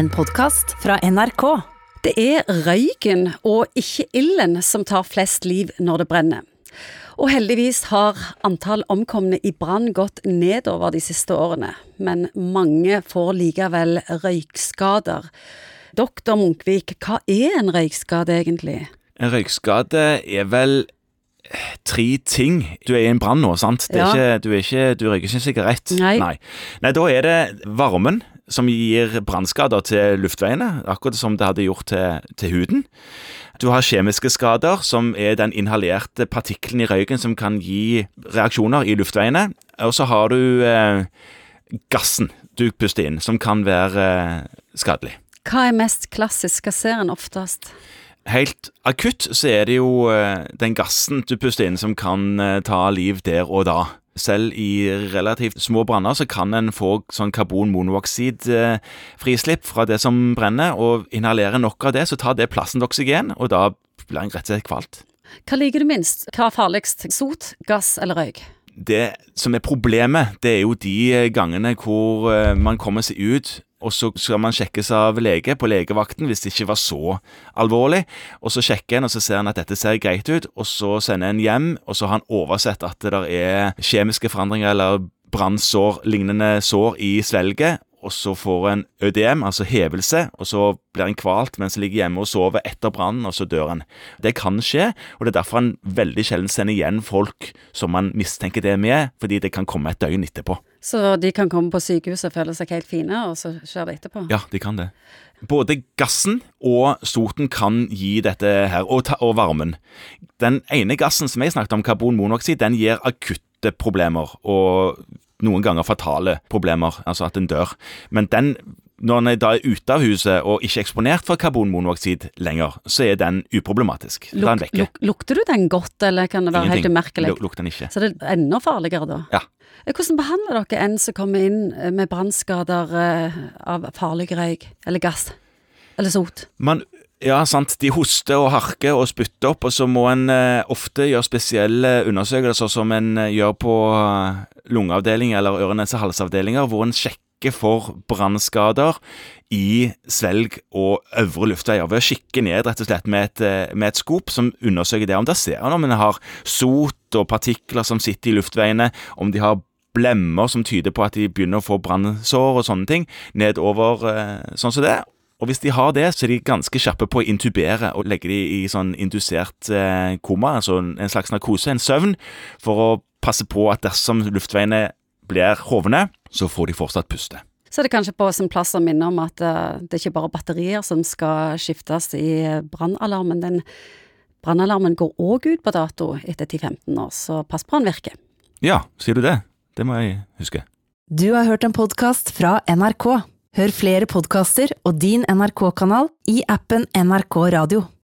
en podkast fra NRK. Det er røyken og ikke ilden som tar flest liv når det brenner. Og heldigvis har antall omkomne i brann gått nedover de siste årene, men mange får likevel røykskader. Doktor Munkvik, hva er en røykskade egentlig? En røykskade er vel tre ting. Du er i en brann nå, sant? Det er Ja. ikke, du, er ikke, du røyker ikke en sigarett. Nei. Nei. Nei, da er det varmen som gir brannskader til luftveiene, akkurat som det hadde gjort til, til huden. Du har kjemiske skader, som er den inhalerte partikkelen i røyken som kan gi reaksjoner i luftveiene. Og så har du eh, gassen du puster inn, som kan være eh, skadelig. Hva er mest klassisk? Hva ser en oftest? Helt akutt så er det jo eh, den gassen du puster inn som kan eh, ta liv der og da. Selv i relativt små branner så kan en få sånn karbonmonoksid-frislipp fra det som brenner, og inhalerer nok av det, så tar det plassen til oksygen, og da blir en rett og slett kvalt. Hva liker du minst? Hva er farligst? Sot, gass eller røyk? Det som er problemet, det er jo de gangene hvor eh, man kommer seg ut, og så skal man sjekkes av lege på legevakten hvis det ikke var så alvorlig. Og så sjekker en, og så ser han at dette ser greit ut, og så sender en hjem, og så har han oversett at det er kjemiske forandringer eller brannsår, lignende sår i svelget, og så får en ødem, altså hevelse, og så blir en kvalt mens en ligger hjemme og sover etter brannen, og så dør en. Det kan skje, og det er derfor en veldig sjelden sender igjen folk som man mistenker det med, fordi det kan komme et døgn etterpå. Så de kan komme på sykehuset og føle seg helt fine, og så skjer det etterpå? Ja, de kan det. Både gassen og soten kan gi dette her, og, ta, og varmen. Den ene gassen som jeg snakket om, karbonmonoksid, den gir akutte problemer, og noen ganger fatale problemer, altså at en dør. Men den, når en da er ute av huset og ikke eksponert for karbonmonoksid lenger, så er den uproblematisk. Da er den Luk, vekke. luk, lukter du den godt, eller kan det være helt umerkelig? Luk- Lukter den ikke. Så det er enda farligere da? Ja. Eh, Hvordan behandler dere en som kommer inn eh, med brannskader eh, av farlig røyk, eller gass, eller sot? Man, ja, sant. De hoster og harker og spytter opp, og så må en eh, ofte gjøre spesielle undersøkelser som en gjør på lungeavdeling eller øre-nese-hals-avdelinger, hvor en sjekker for brannskader i svelg og øvre luftveier ved å kikke ned rett og slett med et, eh, med et skop som undersøker det. Om der ser han om en har sot og partikler som sitter i luftveiene, om de har blemmer som tyder på at de begynner å få brannsår og sånne ting, nedover eh, sånn som det. Og hvis de har det, så er de ganske kjappe på å intubere og legge de i sånn indusert eh, koma, altså en slags narkose, en søvn, for å passe på at dersom luftveiene blir hovne, så får de fortsatt puste. Så er det kanskje på sin plass å minne om at eh, det er ikke bare batterier som skal skiftes i brannalarmen. Den brannalarmen går òg ut på dato etter 10-15 år, så pass på den virker. Ja, sier du det? Det må jeg huske. Du har hørt en podkast fra NRK. Hør flere podkaster og din NRK-kanal i appen NRK Radio.